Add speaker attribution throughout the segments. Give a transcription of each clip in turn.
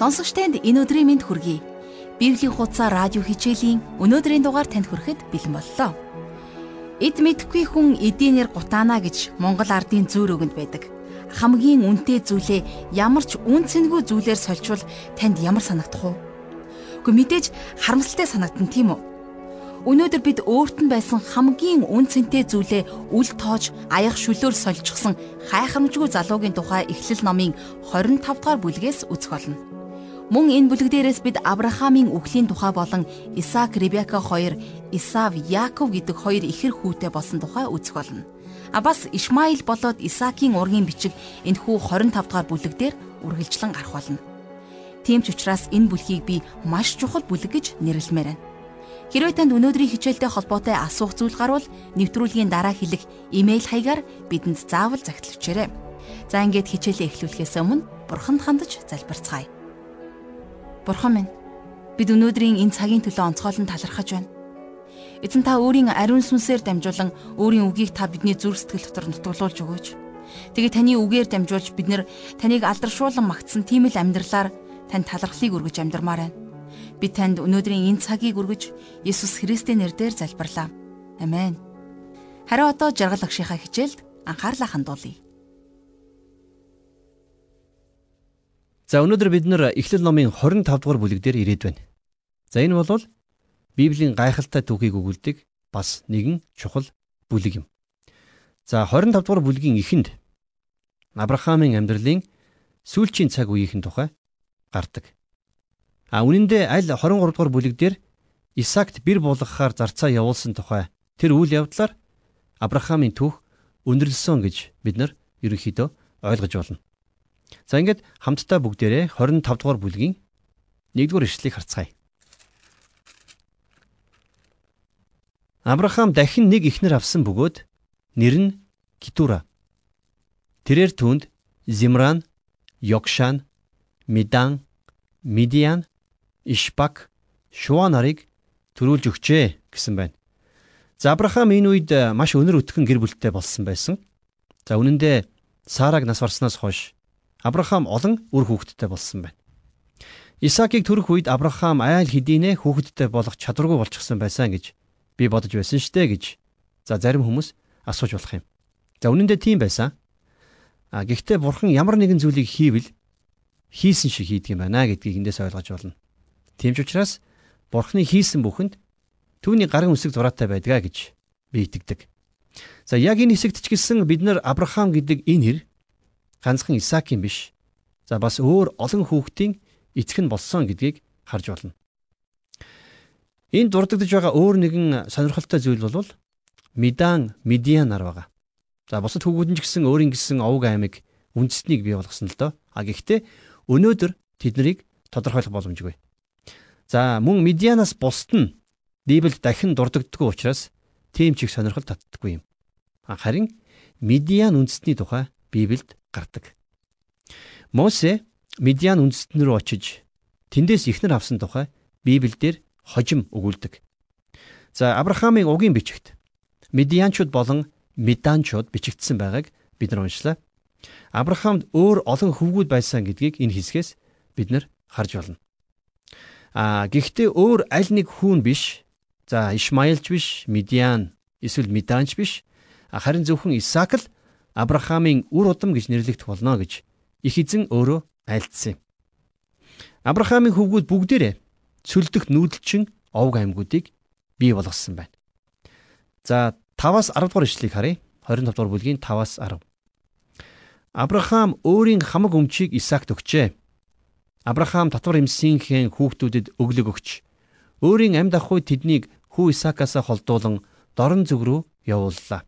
Speaker 1: Сонсогч танд энэ өдрийн мэнд хүргэе. Библийн хуудасаа радио хичээлийн өнөөдрийн дугаар танд хүрэхэд бэлэн боллоо. Эд мэдхгүй хүн эдийнэр гутаана гэж Монгол ардын зөөр өгөнд байдаг. Хамгийн үнэтэй зүйлээ ямар ч үн цэнгүй зүйлээр сольжвол танд ямар санагдах вэ? Гэхдээ мэдээж харамсалтай санагдана тийм үү? Өнөөдөр бид өөрт нь байсан хамгийн үн цэнтэй зүйлээ үл тоож аяг шүлөөр сольжчихсан хайхрамжгүй залуугийн тухай эхлэл номын 25 дугаар бүлгээс үзэх болно. Мөн энэ бүлэг дээрээс бид Авраамийн үхлийн тухай болон Исаак, Ребека хоёр, Исав, Яаков гэдэг хоёр ихэр хүүтэй болсон тухай үзэх болно. А бас Ишмаил болоод Исаакийн ургийн бичиг энэхүү 25 дугаар бүлэг дээр үргэлжлэн гарах болно. Тийм ч учраас энэ бүлгийг би маш чухал бүлэг гэж нэрлэмээр байна. Хэрвээ танд өнөөдрийн хичээлтэй холбоотой асуух зүйл гарвал нэвтрүүлгийн дараа хэлэх имэйл хаягаар бидэнд заавал захидлавчээрэй. За ингээд хичээлээ эхлүүлэхээс өмнө Бурханд хандаж залбирцгаая. Бурхан минь, бид өнөөдрийн энэ цагийн төлөө онцгойлон талархаж байна. Эзэн та өөрийн ариун сүнсээр дамжуулан өөрийн үгийг та бидний зүрх сэтгэл дотор нутгуулж өгөөч. Тэгээ таны үгээр дамжуулж бид нэр таныг алдаршуулан магтсан тийм л амьдралаар тань талархлыг өргөж амьдрмаар байна. Би танд өнөөдрийн энэ цагийг өргөж Есүс Христийн нэрээр залбирлаа. Амен. Харин одоо жаргал агшийнхаа хичээлд анхаарлаа хандуулъя.
Speaker 2: За өнөөдөр бид нэр Эхлэл номын 25 дугаар бүлэг дээр ирээд байна. За энэ бол Библийн гайхалтай түүхийг өгүүлдэг бас нэгэн чухал бүлэг юм. За 25 дугаар бүлгийн эхэнд Авраамийн амьдралын сүүлчийн цаг үеийн тухай гардаг. А үнэн дээр аль 23 дугаар бүлэг дээр Исаакт бэр болгохоор зарцаа явуулсан тухай тэр үйл явдлаар Авраамийн түүх өндөрлсөн гэж бид нар ерөнхийдөө ойлгож байна. За ингээд хамтдаа бүгдээрээ 25 дугаар бүлгийн 1-р ишлэлийг харцгаая. Авраам дахин нэг ихнэр авсан бөгөөд нэр нь Китура. Тэрээр түнд Зимран, Йокшан, Мидан, Мидиан, Ишбак, Шуа нарыг төрүүлж өгчээ гэсэн байна. За Авраам энэ үед э, маш өнөр өтгөн гэр бүлтэй болсон байсан. За үнэн дээр Сараг нас барснаас хойш Авраам олон үр хүүхэдтэй болсон байна. Исаакийг төрөх үед Авраам айл хэдийнэ хүүхэдтэй болох чадваргүй болчихсон байсан гэж би бодож байсан штэ гэж за зарим хүмүүс асууж болох юм. За үнэн дээр тийм байсан. А гэхдээ бурхан ямар нэгэн зүйлийг хийвэл хийсэн шиг хийдэг юм байна гэдгийг эндээс ойлгож байна. Тийм ч учраас Бурхны хийсэн бүхэнд түүний гарын үсэг зураатай байдгаа гэж би итгэдэг. За яг энэ хэсэгт ч гэсэн бид нар Авраам гэдэг энэ хэр ганцхан Исаакийн биш. За бас өөр олон хүүхдийн эцэг нь болсон гэдгийг харж байна. Энд дурддагдж байгаа өөр нэгэн сонирхолтой зүйл бол Мидан, Медиан нар байгаа. За бусад хүүгүүд нь ч гэсэн өөрийн гэсэн овг аймаг үндэстнийг бий болгосон л доо. А гэхдээ өнөөдөр тэднийг тодорхойлох боломжгүй. За мөн Медианаас бусд нь Библиэд дахин дурддаггүй учраас тийм ч их сонирхол татдаггүй юм. Харин Медиан үндэстний тухай Библиэд гардаг. Мосе Медиан үндэстэн рүү очиж тэндээс ихнэр авсан тухай Библиэлд хожим өгүүлдэг. За Авраамийн угийн бичигт Медианчууд болон Меданчууд бичигдсэн байгааг бид нар уншлаа. Авраамд өөр олон хөвгүүд байсан гэдгийг энэ хэсгээс бид нар харж байна. А гэхдээ өөр аль нэг хүүн биш. За Ишмаилч биш, Медиан, эсвэл Меданч биш. Харин зөвхөн Исаак л Авраамийн үр удам гэж нэрлэгдэх болно гэж их эзэн өөрөө айлдсан юм. Авраамийн хөвгүүд бүгдээрээ цөлдөх нүүдэлчин овг аймагуудыг бий болгосон байна. За 5-аас 10 дугаар ишлэгийг харъя. 25 дугаар бүлгийн 5-аас 10. Авраам өөрийн хамаг өмчийг Исаакт өгчээ. Авраам татвар эмсийнхээ хүүхдүүдэд өглөг өгч өөрийн амьд ахуй тэднийг хүү Исаакаас холдуулан дорн зүг рүү явууллаа.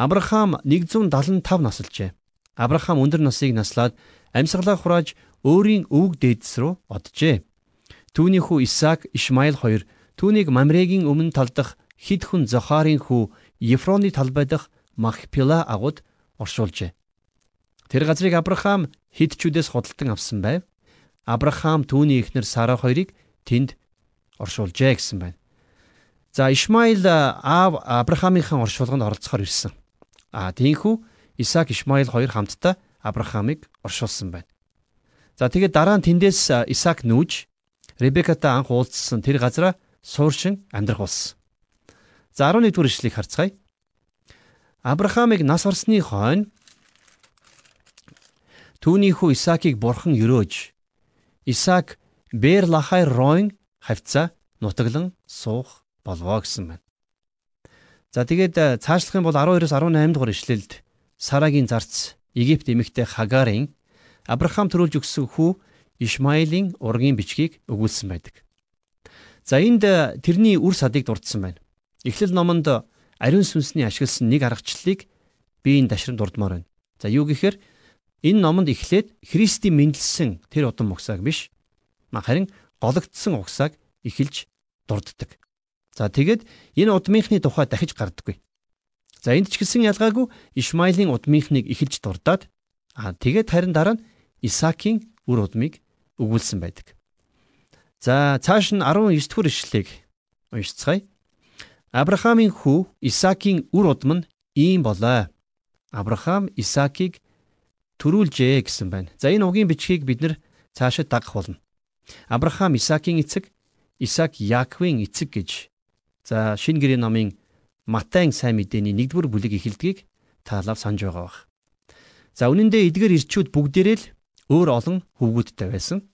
Speaker 2: Авраам 175 наслжээ. Авраам өндөр насыг наслаад амьсгалаа хурааж өөрийн өвөг дээдэс рүү оджээ. Түүний хүү Исаак, Ишмаил хоёр түүнийг Мамрегийн өмнө талдах хид хүн Зохарын хүү Ефроны талбай дах Махпила агууд оршуулжээ. Тэр газрыг Авраам хидчүүдээс худалдан авсан байв. Авраам түүний эхнэр Сара хоёрыг тэнд оршуулжээ гэсэн байна. За Ишмаил аав Авраамынхаа оршуулганд оролцохоор ирсэн. А тийхүү Исаак Ишмаил хоёр хамтдаа Авраамыг оршуулсан байна. За тэгээд дараа нь тэндээс Исаак нүүж Ребекатай анх уулзсан тэр газараа сууршин амьдрах болсон. За 11 дугаар ишлэгийг харцгаая. Авраамыг нас барсны хойно түүний хүү Исаакийг бурхан өрөөж Исаак Бэр лахай ройн хавцаа нутаглан суух болвоо гэсэн байна. За тэгээд цаашлах юм бол 12-оос 18 дугаар ишлэлд Сарагийн зарц Египт эмэгтэй Хагарын Авраам төрүүлж өгсөн хүү Ишмаилийн ургийн бичгийг өгүүлсэн байдаг. За энд тэрний үр садыг дурдсан байна. Эхлэл номонд ариун сүнсний ашигласан нэг аргачлалыг би энэ дашрам дурдмаар байна. За юу гэхээр энэ номонд эхлээд Христийн мэндэлсэн тэр удам угсааг биш харин гологдсон угсааг эхэлж дурддаг. За тэгээд энэ удмынхны тухай дахиж гардаггүй. За энд ч гэсэн ялгаагүй Ишмаилийн удмынхныг эхэлж дурдаад аа тэгээд харин дараа нь Исаакийн үр удмыг өгүүлсэн байдаг. За цааш нь 19 дэх ишлэлийг уншицгаая. Авраамийн хүү Исаакийн үр удам нь ийм болоо. Авраам Исаакийг төрүүлжээ гэсэн байна. За энэ угийн бичгийг бид нэр цаашид дагах болно. Авраам Исаакийн эцэг, Исаак Яаковын эцэг гэж за шинэ гэрээ номын Матай сайн мэдээний 1-р бүлэг эхэлдгийг таалав санаж байгаа бах. За үнэн дээр эдгээр ирчүүд бүгдээрээ л өөр олон хүүгүүдтэй байсан.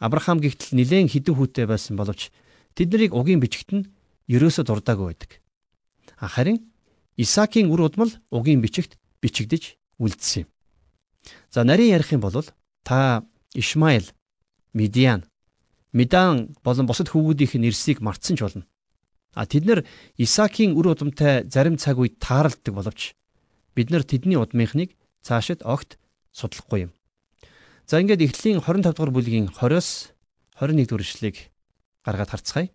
Speaker 2: Авраам гихтэл нилээн хідэн хүүтэй байсан боловч тэд нарыг угийн бичгт нь ерөөсө дурдаагүй байдаг. Харин Исаакийн үр удмал угийн бичгт бичигдэж үлдсэн юм. За нарийн ярих юм бол та Ишмаил, Медиан, Медан болон бусад хүүгүүдийнх нь нэрсийг мартсан ч болно. А тэд нар Исаакийн үр удамтай зарим цаг үед тааралддаг боловч бид нар тэдний удмынхныг цаашид огт судлахгүй юм. За ингээд эхлэлийн 25 дугаар бүлгийн 20-оос 21 дугаар ишлэгийг гаргаад харцгаая.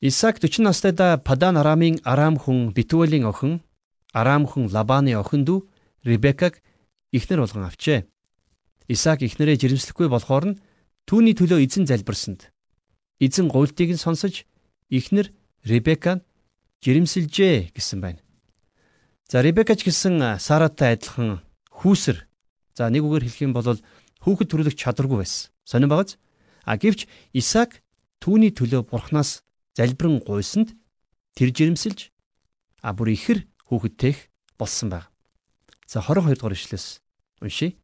Speaker 2: Исаак 40 настайдаа Падан Арамын Арам хүн Битуэлийн охин Арам хүн Лабаны охин дүү Ребекаг эхнэр болгон авчээ. Исаак эхнэрээ жирэмслэхгүй болохоор нь түүний төлөө эзэн залбирсанд эзэн гуйлтыг нь сонсож эхнэр Ребекаг жирэмсэлжээ гэсэн байна. За Ребекач гэсэн Саратай адилхан хүүсэр За нэг үгээр хэлэх юм бол хүүхэд төрөлх чадваргүй байсан. Сонин багаз. А гэвч Исаак түүний төлөө бурхнаас залбирэн гуйсанд тэр жирэмсэлж а бүр ихэр хүүхэдтэйх болсон баг. За 22 дугаар ишлээс уншия.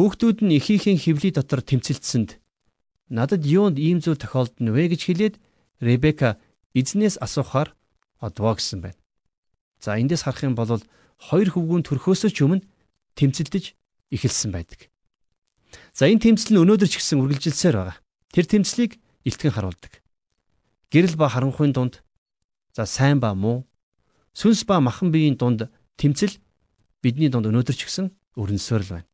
Speaker 2: Хүүхдүүд нь эхийнхээ хөвлийн дотор тэмцэлтсэнд надад юунд ийм зүйл тохиолдно вэ гэж хэлээд Ребека эзнээс асуухаар одвоо гэсэн байна. За эндээс харах юм бол хоёр хөвгүүн төрхөөсөө ч өмнө тэмцэлдэж эхэлсэн байдаг. За энэ тэмцэл нь өнөөдөр ч гэсэн үргэлжилсээр байгаа. Тэр тэмцлийг илтгэн харуулдаг. Гэрэл ба харанхуйн дунд за сайн ба муу, сүнс ба махан биеийн дунд тэмцэл бидний дунд өнөөдөр ч гэсэн өрнөсөөр л байна.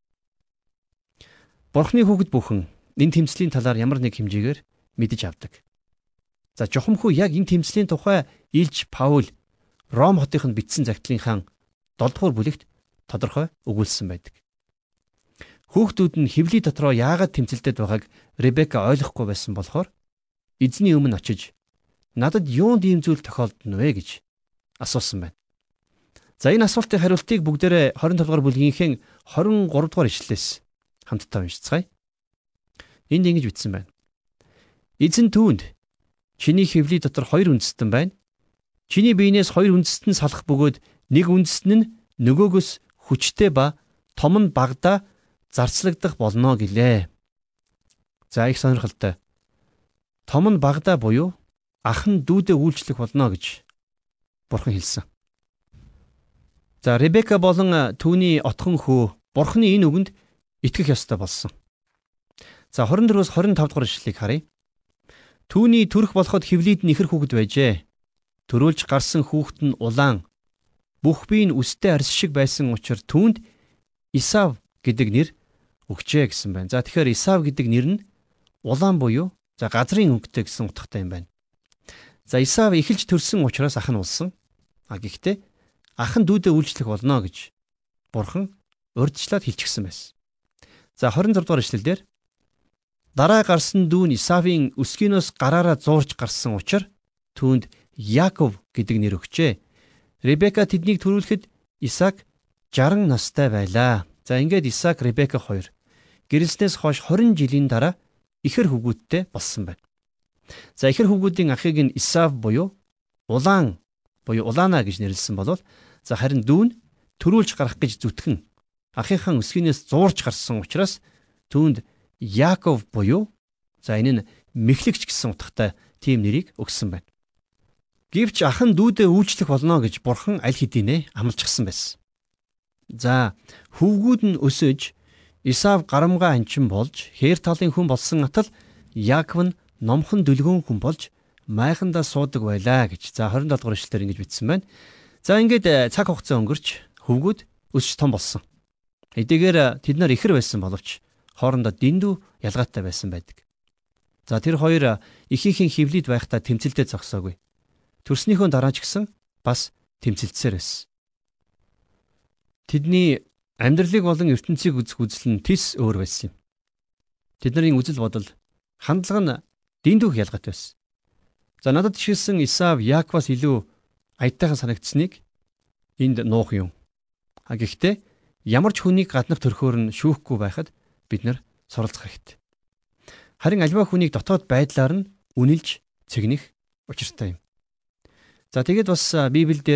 Speaker 2: Бурхны хүүхэд бүхэн энэ тэмцлийн талаар ямар нэг хэмжээгээр мэдэж авдаг. За жухамхүү яг энэ тэмцлийн тухай Илж Паул Ром хотынд бичсэн загтлынхаа 7 дугаар бүлэгт тодорхой өгүүлсэн байдаг. Хүүхдүүд нь хевли дотроо яагаад тэмцэлдэд байгааг Ребека ойлгохгүй байсан болохоор эзний өмнө очиж надад юунд ийм зүйл тохиолдно вэ гэж асуусан байна. За энэ асуултын хариултыг бүгдээрээ 25 дугаар бүлгийнхээ 23 дугаар ишлэлээс хамтдаа уншицгаая. Энд ингэж бичсэн байна. Эзэн түүнд чиний хевли дотор хоёр үндэстэн байна. Чиний биенээс хоёр үндэстэн салах бөгөөд нэг үндэстэн нь нөгөөгөөс хүчтэй ба том нь багада зарцлагдах болно гэлээ. За их сонирхолтой. Том нь багада буюу ах нь дүүдээ үйлчлэх болно гэж бурхан хэлсэн. За Ребека болон түүний отхон хөө бурханы энэ үгэнд итгэх ёстой болсон. За 24-өөс 25 дугаар ишлэлийг харъя. Түүний төрөх болоход хевлийд нь ихэр хүүхэд байжээ. Төрүүлж гарсан хүүхэд нь улаан бүх бие нь үстэй арс шиг байсан учраас түүнд Исав гэдэг нэр өгчээ гэсэн байна. За тэгэхээр Исав гэдэг нэр нь улаан буюу за газрын өнгөтэй гэсэн утгатай юм байна. За Исав эхэлж төрсэн учраас ах нь улсан. А гэхдээ ах нь дүүдээ үйлчлэх болно гэж бурхан урьдчилаад хэлчихсэн байсан. За 26 дугаар эшлэлдэр дараа гарсан дүүн Исавийн өсгийнөөс гараараа зуурч гарсан учраас түүнд Яаков гэдэг нэр өгчээ. Ребека тэднийг төрүүлэхэд Исаак 60 настай байлаа. За ингээд Исаак, Ребека хоёр гэрэлснээс хойш 20 жилийн дараа ихэр хөвгүүдтэй болсон байна. За ихэр хөвгүүдийн ахыг нь Исав буюу улаан буюу улаана гэж нэрлсэн болвол за харин дүүн төрүүлж гарах гэж зүтгэн ахийнхаа өсгийнээс зуурж гарсан учраас түүнд Яаков буюу за энэ нь мэхлэгч гэсэн утгатай тийм нэрийг өгсөн байна. Гэвч ах нь дүүдээ үйлчлэх болно гэж бурхан аль хэдийнэ амлажсан байсан. За хөвгүүд нь өсөж Исав гарамгаа анчин болж хээр талын хүн болсон атал Яаков нь номхон дүлгөөн хүн болж майхандаа суудаг байлаа гэж. За 27 дугаар эшлэлээр ингэж бичсэн байна. За ингээд э, цаг хугацаа өнгөрч хөвгүүд өсч том болсон. Эдгээр э, тэд нар ихэр байсан боловч хоорондоо дэндүү ялгаатай байсан байдаг. За тэр хоёр ихийнхэн хөвлөд байхдаа тэмцэлдээ зогсоогүй. Төрснийхөө дараа ч гэсэн бас тэмцэлдсээр байсан. Тэдний амьдралыг болон ертөнцийг үзэх үзэл нь тис өөр байсан юм. Тэдний үзэл бодол хандлага нь дэндүүх ялгаатай байсан. За надад жишээлсэн Исав Яаковаас илүү аятайхан санагдсныг энд нуух юм. А гэхдээ ямар ч хүнийг гаднах төрхөөр нь шүүхгүй байхад бид нар суралцах хэрэгтэй. Харин альва хүнийг дотоод байдлаар нь үнэлж цэгнэх учиртай юм. За тэгээд бас Библиэлд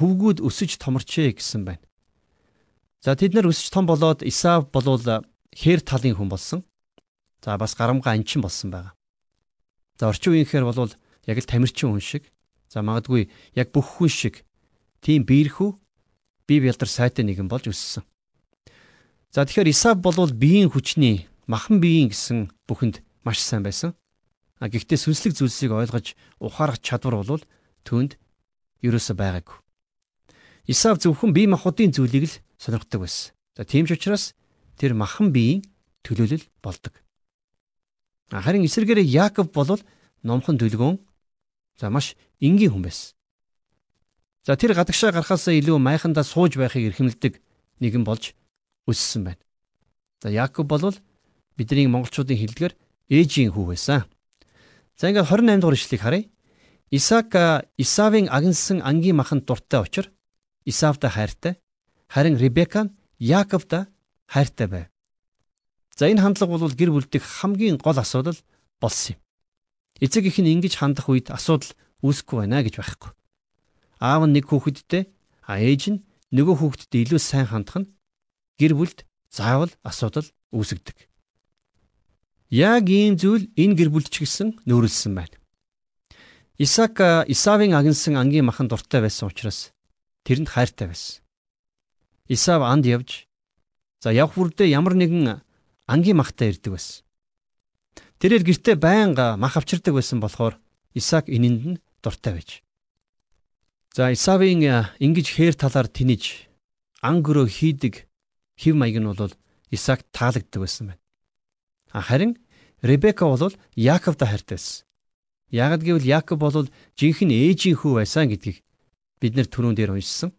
Speaker 2: хөвгүүд өсөж томорчээ гэсэн байна. За тэд нар өсөж том болоод Исав болвол хээр талын хүн болсон. За бас гарамга анчин болсон байгаа. За орчин үеийнхээр болвол яг л тамирчин хүн шиг. За магадгүй яг бүх хүн шиг тийм биерхүү бие бялдар сайтай нэгэн болж өссөн. За тэгэхээр Исав болвол биеийн хүчний махан биеийн гэсэн бүхэнд маш сайн байсан. А гэхдээ сүнслэг зүйлсийг ойлгож ухаарах чадвар бол түүнд ерөөсө байгаагүй. Исав зөвхөн бие махбодын зүйлийг л сонирхдаг байсан. За тийм ч учраас тэр махан биеийн төлөөлөл болдог. Харин эсэргээрээ Яаков бол номхон төлгөөн за маш энгийн хүн байсан. За тэр гадагшаа гарахаасаа илүү майхандаа сууж байхыг эрхэмлдэг нэгэн болж өссөн байна. За Яаков бол бидний монголчуудын хэлдгээр ээжийн хүү байсан. За ингээд 28 дугаар ишлэгийг харъя. Исаак Исавын агнсан ангийн маханд дуртай учраас Исавтай хайртай. Харин Ребека нь Яаковтай хайртай байв. За энэ хандлага бол гэр бүлдэх хамгийн гол асуудал болсон юм. Эцэг их нь ингэж хандах үед асуудал үүсэхгүй байна гэж байхгүй. Аав нь нэг хүүхэдтэй, а ээж нь нөгөө хүүхэдтэй илүү сайн хандах нь гэр бүлд заавал асуудал үүсгдэг. Яг ийм зүйл энэ гэр бүлд ч гэсэн нөөрлсөн байна. Исаак Исавын агнсан ангийн махан дуртай байсан учраас тэрэнд хайртай байсан. Исав анд явж за явх бүрдээ ямар нэгэн ангийн махтай ирдэг байсан. Тэрээр гэртээ байнга мах авчирдаг байсан болохоор Исаак энэнд нь дуртай байж. За Исавын ингэж хээр талаар тэнэж ангөрөө хийдэг хэв маяг нь бол Исаак таалагддаг байсан байна. Харин Ребека бол Яаковтай хайртай байсан. Ягд гэвэл Яаков бол жинхэнэ ээжийн хүү байсан гэдгийг бид нэр түрүүн дээр уншсан.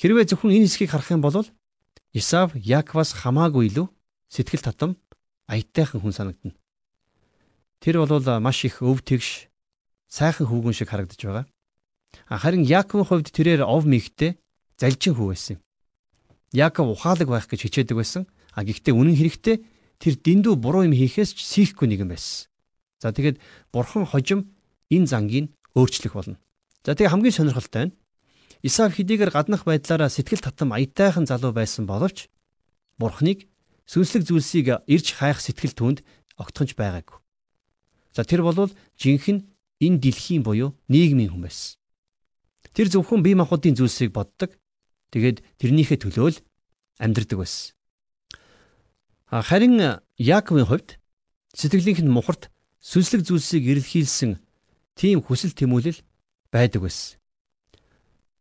Speaker 2: Хэрвээ зөвхөн энэ хэсгийг харах юм бол Исав Яаковаас хамаагүй илүү сэтгэл татам аятайхан хүн санагдана. Тэр бол маш их өв тэгш сайхан хүүгэн шиг харагдаж байгаа. Харин Яаковын хувьд тэрээр ов мэгтэй залжин хүү байсан юм. Яаков ухаалаг байх гэж хичээдэг байсан. А гэхдээ үнэн хэрэгтээ тэр дэндүү буруу юм хийхээс ч сийхгүй нэгэн байсан. За тэгээд бурхан хожим энэ зангийг өөрчлөх болно. За тэгээ хамгийн сонирхолтой нь Исаак хэдийгээр гаднах байдлаараа сэтгэл татам аятайхан залуу байсан боловч бурханыг сүнслэг зүйлсийг ирж хайх сэтгэл түнд огтхонч байгаагүй. За тэр бол жинхэнэ энэ дэлхийн буюу нийгмийн хүн байсан. Тэр зөвхөн бие махбодын зүйлсийг боддог. Тэгээд тэрнийхээ төлөө л амьдрдаг байсан. Харин Яаковын хувьд сэтгэлийнх нь мухарт сүнслэг зүйлсийг эрэлхийлсэн тийм хүсэл тэмүүлэл байдаг байсан.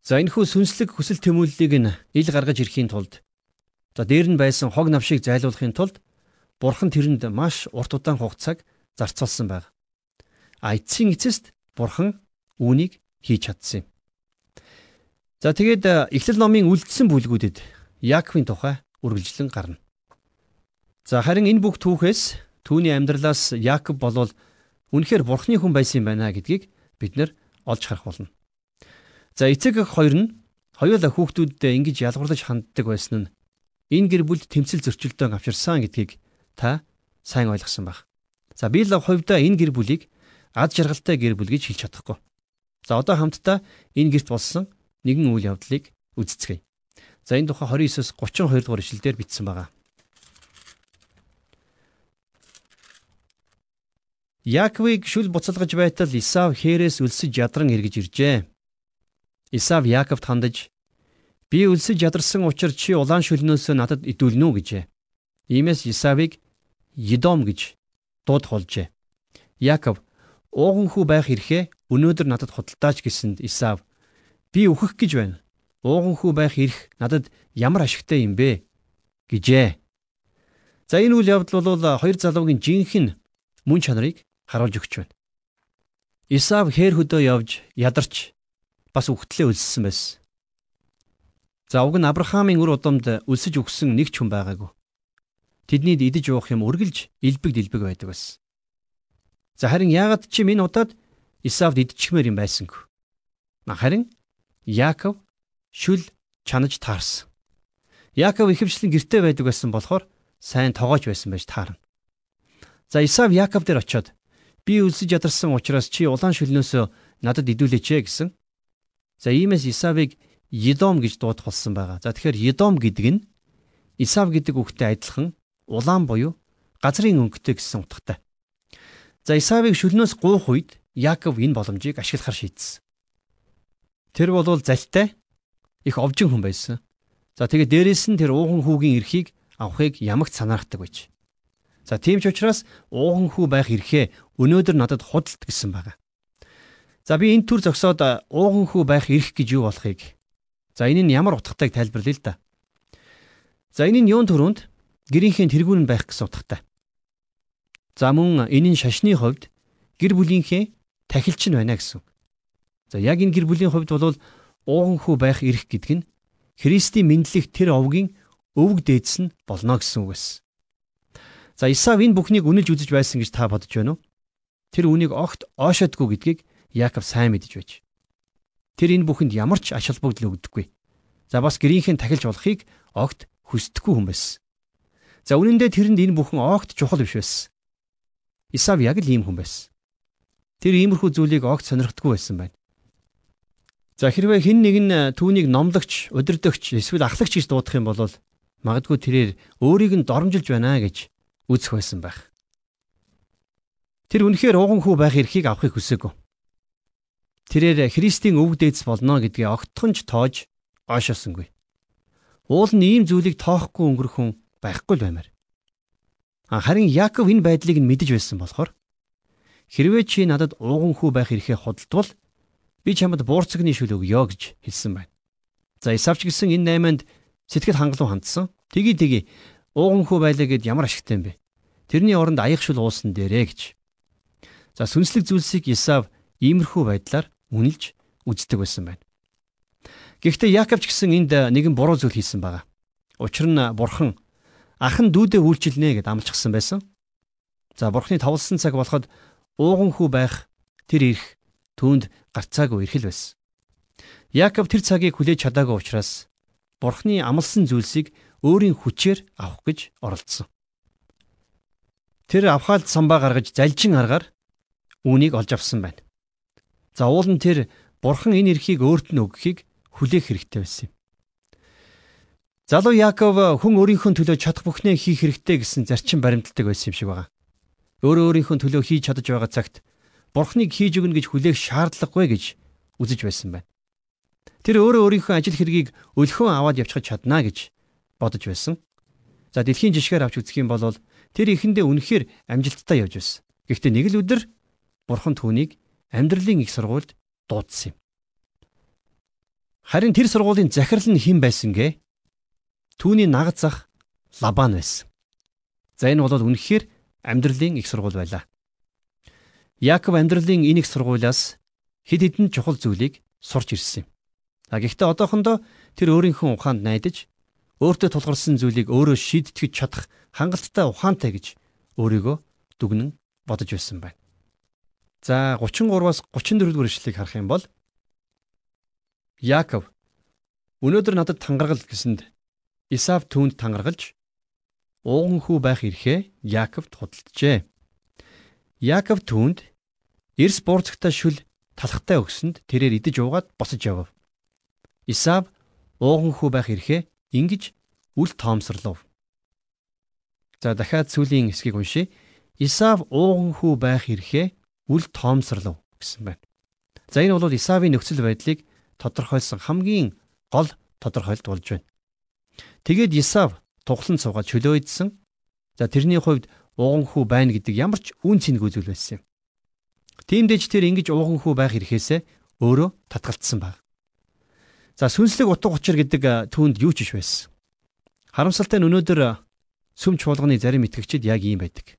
Speaker 2: За энэ хүү сүнслэг хүсэл тэмүүллийг нь ил гаргаж ирэхийн тулд за дээр нь байсан хог навшийг зайлуулахын тулд Бурхан тэрэнд маш урт удаан хугацааг зарцуулсан байна. А эцсийн эцэст Бурхан үүнийг хийж чадсан юм. За тэгээд Эхлэл номын үлдсэн бүлгүүдэд Яаковын тухай үргэлжлэн гарна. За харин энэ бүх түүхээс түүний амьдралаас Яаков болвол үнэхээр бурхны хүн байсан юм байна гэдгийг бид нэр олж харах болно. За эцэг эх хоёр нь хоёулаа хүүхдүүддээ ингэж ялгарлаж ханддаг байсан нь энэ гэр бүлд тэмцэл зөрчилдөөн авчирсан гэдгийг та сайн ойлгосон баг. За би л хувьдаа энэ гэр бүлийг ад жаргалтай гэр бүл гэж хэлж чадахгүй. За одоо хамтдаа энэ гэрт болсон нэгэн үйл явдлыг үздэцгээе. За энэ тухай 29-с 32 дугаар ишлэлдэр бичсэн байгаа. Яаковыг шүл буцалгаж байтал Исав хээрээс өлсөж ядран эргэж иржээ. Исав Яаковт хандаж би өлсөж ядарсан учраас чи улаан шүлнөөс надад идүүлнэ үү гэжээ. Иймээс Исавыг Едом гэж дууд холжээ. Яаков ууган хүү байх эрхээ өнөөдөр надад худалдаач гэсэнд Исав би өөхөх гэж байна. Ууган хүү байх эрх надад ямар ашигтай юм бэ гэжээ. За энэ үйл явдал бол хоёр залуугийн жинхэнэ мөн чанарыг харуулж өгч байна. Исав хээр хөдөө явж ядарч бас үхтлээ өлссөн байсан. За уг нь Авраамийн үр удамд өлсөж өгсөн нэг ч хүн байгаагүй. Тэдний идэж уух юм үргэлж илбэг дэлбэг байдаг байсан. За харин яагаад чи энэ удаад Исавд идчихмээр юм байсангүй. Харин Яаков шүл чанаж таарсан. Яаков ихэвчлэн гэртээ байдаг байсан болохоор сайн тогоож байсан байж таарна. За Исав Яаков дээр очиод Би өлсөж ядарсан учраас чи улаан шүлнөөсөө надад идүүлээч ээ гэсэн. За иймээс Исавыг Едом гэж дуудахулсан байгаа. За тэгэхээр Едом гэдэг нь Исав гэдэг үгтэй адилхан улаан буюу газрын өнгөтэй гэсэн утгатай. За Исавыг шүлнөөс гуух үед Яаков энэ боломжийг ашиглахар шийдсэн. Тэр бол залтай их овжин хүн байсан. За тэгээд дээрэс нь тэр ууган хүүгийн эрхийг авахыг ямагт санаарахдаг байж. За тийм ч учраас ууган хүү байх эрхээ өнөөдөр надад худалд гэсэн байгаа. За би энэ төр зогсоод ууган хүү байх эрх гэж юу болохыг. За энэ нь ямар утгатайг тайлбарлая л да. За энэ нь юун төрөнд гэрийнхээ тэргүүн байх гэсэн утгатай. За мөн энэ нь шашны хувьд гэр бүлийнхээ тахилч нь байна гэсэн. За яг энэ гэр бүлийн хувьд бол ууган хүү байх эрх гэдэг нь Христийн мэдлэх тэр овгийн өвөг дээдс нь болно гэсэн үг байсан. За Исав энэ бүхнийг үнэлж үзэж байсан гэж та бодож байна уу? Тэр үнийг огт оошоодгүй гэдгийг Яаков сайн мэдэж байж. Тэр энэ бүхэнд ямар ч ач холбогдол өгдөггүй. За бас гэрийнхэн тахилж болохыг огт хүсдэггүй хүн байсан. За үнэн дээр тэрэнд энэ бүхэн огт чухал биш байсан. Исав яг л ийм хүн байсан. Тэр иймэрхүү зүйлийг огт сонирхдаггүй байсан байна. За хэрвээ хэн нэг нь түүнийг номлогч, удирдагч, эсвэл ахлагч гэж дуудах юм бол магадгүй тэрээр өөрийг нь доромжилж байна гэж үзэх байсан байх. Тэр үнэхээр ууган хүү байх эрхийг авахыг хүсээгүй. Тэрээр Христийн өвөг дээдс болно гэдгээ огтхонч тоож ойшоосонгүй. Уул нь ийм зүйлийг тоохгүй өнгөрөхөн байхгүй л баймаар. Харин Яаков энэ байдлыг нь мэдэж байсан болохоор хэрвээ чи надад ууган хүү байх эрхээ худалдвал би чамд буурцагны шүл өгье гэж хэлсэн байна. За Исавч гэсэн энэ найманд сэтгэл хангалуун хандсан. Тгий тгий ууган хүү байлаа гэд ямар ашигтай юм бэ? Тэрний оронд аяг шул уусан дээрээ гэж. За сүнслэг зүйлсийг Исав иймэрхүү байдлаар үнэлж үздэг байсан байна. Гэхдээ Яаков ч гэсэн энд нэгэн буруу зүйл хийсэн байгаа. Учир нь бурхан ахан дүүдээ үйлчилнэ гэд амлчихсан байсан. За бурханы товлсон цаг болоход ууган хүү байх тэр ирэх түүнд гарцаагүй ирхэл байсан. Яаков тэр цагийг хүлээж чадаагүй учраас бурханы амлсан зүйлсийг өөрийн хүчээр авах гэж оролдсон. Тэр авхаалт самбаа гаргаж залжин аргаар үүнийг олж авсан байна. За уул нь тэр бурхан энэ эрхийг өөрт нь өгөхийг хүлээх хэрэгтэй байсан юм. Залуу Яаков хүн өөрийнхөө төлөө чадах бүхнээ хийх хэрэгтэй гэсэн зарчим баримталдаг байсан юм шиг байна. Өөрөө өөрийнхөө төлөө хийж чадаж байгаа цагт бурхныг хийж өгнө гэж хүлээх шаардлагагүй гэж үзэж байсан байна. Тэр өөрөө өөрийнхөө ажил хэргийг өлхөн аваад явчихж чаднаа гэж бодож байсан. За дэлхийн жишгээр авч үзэх юм бол тэр ихэндээ үнэхээр амжилттай явж байсан. Гэхдээ нэг л өдөр бурхан түүнийг амьдралын их сургуульд дуудсан юм. Харин тэр сургуулийн захирал нь хэн байсан гэ? Түүний нагад зах Лабан байсан. За энэ бол үнэхээр амьдралын их сургууль байлаа. Яаков амьдралын их сургуулиас хэд хэдэн чухал зүйлийг сурч ирсэн юм. А гэхдээ одоохондоо тэр өөрийнхөө ухаанд найдаж өөртөө тулгарсан зүйлийг өөрөө шийдтгэж чадах хангалттай ухаантай гэж өөрийгөө дүгнэн бодож байсан байна. За 33-аас 34 дугаар ишлэгийг харах юм бол Яаков өнөөдөр надад тангаргал гэсэнд Исав түүнд тангаргалж ууган хүү байх эрхээ Яаковд худалджээ. Яаков түүнд эрс буурцагтаа шүл талхтай өгсөнд тэрээр идэж уугаад босож явв. Исав ууган хүү байх эрхээ ингэж үл тоомсорлов. За дахиад сүүлийн хэсгийг уншийе. Исав ууган хүү байх эрхээ үл тоомсорлов гэсэн байна. За энэ бол Исавийн нөхцөл байдлыг тодорхойлсон хамгийн гол тодорхойлт болж байна. Тэгээд Исав тухлан суугаад чөлөө идсэн. За тэрний хувьд ууган хүү байна гэдэг ямар ч үн цэнгүй зүйл байсан юм. Тиймдээч тэр ингэж ууган хүү байх эрхээсээ өөрөө татгалцсан баг. За сүнслэг утга учир гэдэг түүнд юу ч иш байсан. Харамсалтай нь өнөөдөр сүм чуулганы зарим итгэгчид яг ийм байдаг.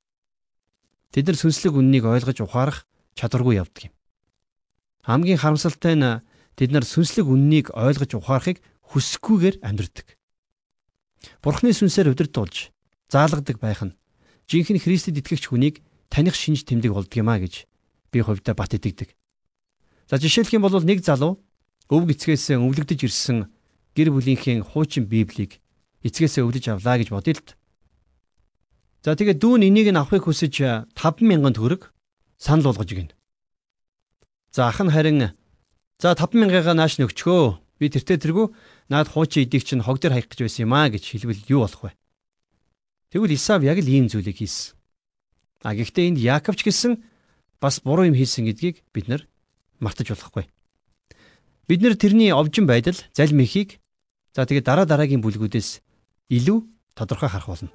Speaker 2: Тэд нар сүнслэг үннийг ойлгож ухаарах чадваргүй явдаг юм. Хамгийн харамсалтай нь тэд нар сүнслэг үннийг ойлгож ухаарахыг хүссгүйгээр амьдрдаг. Бурхны сүнсээр удирдуулж заалгадаг байх нь жинхэнэ Христэд итгэгч хүнийг таних шинж тэмдэг болдго юма гэж би хувьдаа бат итгэдэг. За жишээлх юм бол нэг залуу өвг эцгээс өвлөгдөж ирсэн гэр бүлийнхээ хуучин Библийг эцгээсээ өвдөж авлаа гэж бодъё л д. За тэгээд дүүн энийг нь авахыг хүсэж 50000 төгрөг санал болгож гин. За ах нь харин за 50000-аа нааш нөгчгөө. Би тэртээ тэргүй наад хуучин эдийг чинь хог дээр хаях гэж байсан юм аа гэж хэлвэл юу болох вэ? Тэгвэл Исав яг л ийм зүйлийг хийсэн. А гэхдээ энд Яаковч гэсэн бас буруу юм хийсэн гэдгийг бид нар мартаж болохгүй. Бид нар тэрний овжин байдал, залим ихийг за тэгээд дараа дараагийн бүлгүүдээс илүү тодорхой харах болно.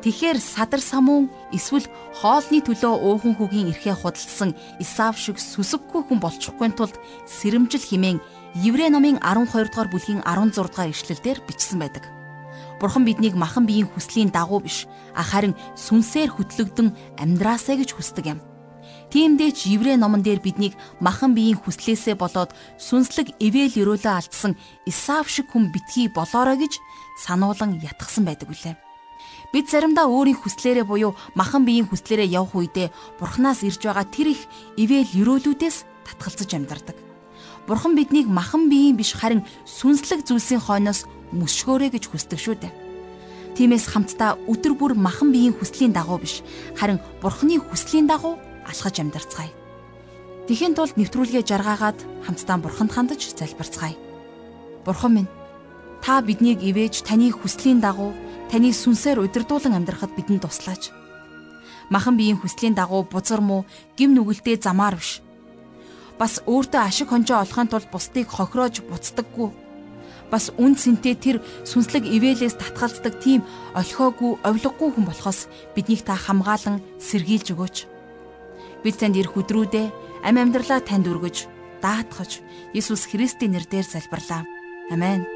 Speaker 1: Тэгэхээр садар самуун эсвэл хоолны төлөө уухан хүүгийн эрхээ худалдсан Исав шиг сүсэггүй хүн болчихгүй тулд сэрэмжил химэн Еврей номын 12 дугаар бүлгийн 16 дугаар ишлэлдэр бичсэн байдаг. Бурхан биднийг махан биеийн хүслийн дагуу биш, харин сүнсээр хөтлөгдөн амьдраасаа гэж хүсдэг юм. Тиймдээч Еврей номон дээр биднийг махан биеийн хүслээсээ болоод сүнслэг ивэл өрөөлөө алдсан Исав шиг хүн битгий болоорой гэж сануулan ятгсан байдаг үлээ. Бид заримдаа өөрийн хүслээрээ буюу махан биеийн хүслээрээ явх үедээ Бурханаас ирж байгаа тэр их ивэл өрөөлүүдээс татгалзаж амьдардаг. Бурхан биднийг махан биеийн биш харин сүнслэг зүйлсийн хойноос мөшгөөрэй гэж хүсдэг шүү дээ. Тиймээс хамтдаа өдөр бүр махан биеийн хүслийн дагуу биш харин Бурханы хүслийн дагуу алхаж амьдарцгаая. Тэхийн тулд нэвтрүүлгээ жаргаагаад хамтдаа Бурханд хандаж залбирцгаая. Бурхан минь та биднийг ивэж таны хүслийн дагуу таны сүнсээр удирдуулан амьдрахад бидэнд туслаач. Махан биеийн хүслийн дагуу бузар муу гим нүгэлтэй замаар биш. Бас өөртөө ашиг хонжоо олохын тулд бусдыг хохироож буцдаггүй. Бас үн цэнтэй тэр сүнслэг ивэлээс татгалздаг тийм олхоогүй, овлоггүй хүн болохоос биднийг та хамгаалan сэргийлж өгөөч. Бид танд ирэх өдрүүдээ амь амьдралаа танд өргөж, даатгаж, Иесус Христийн нэрээр залбирлаа. Амен.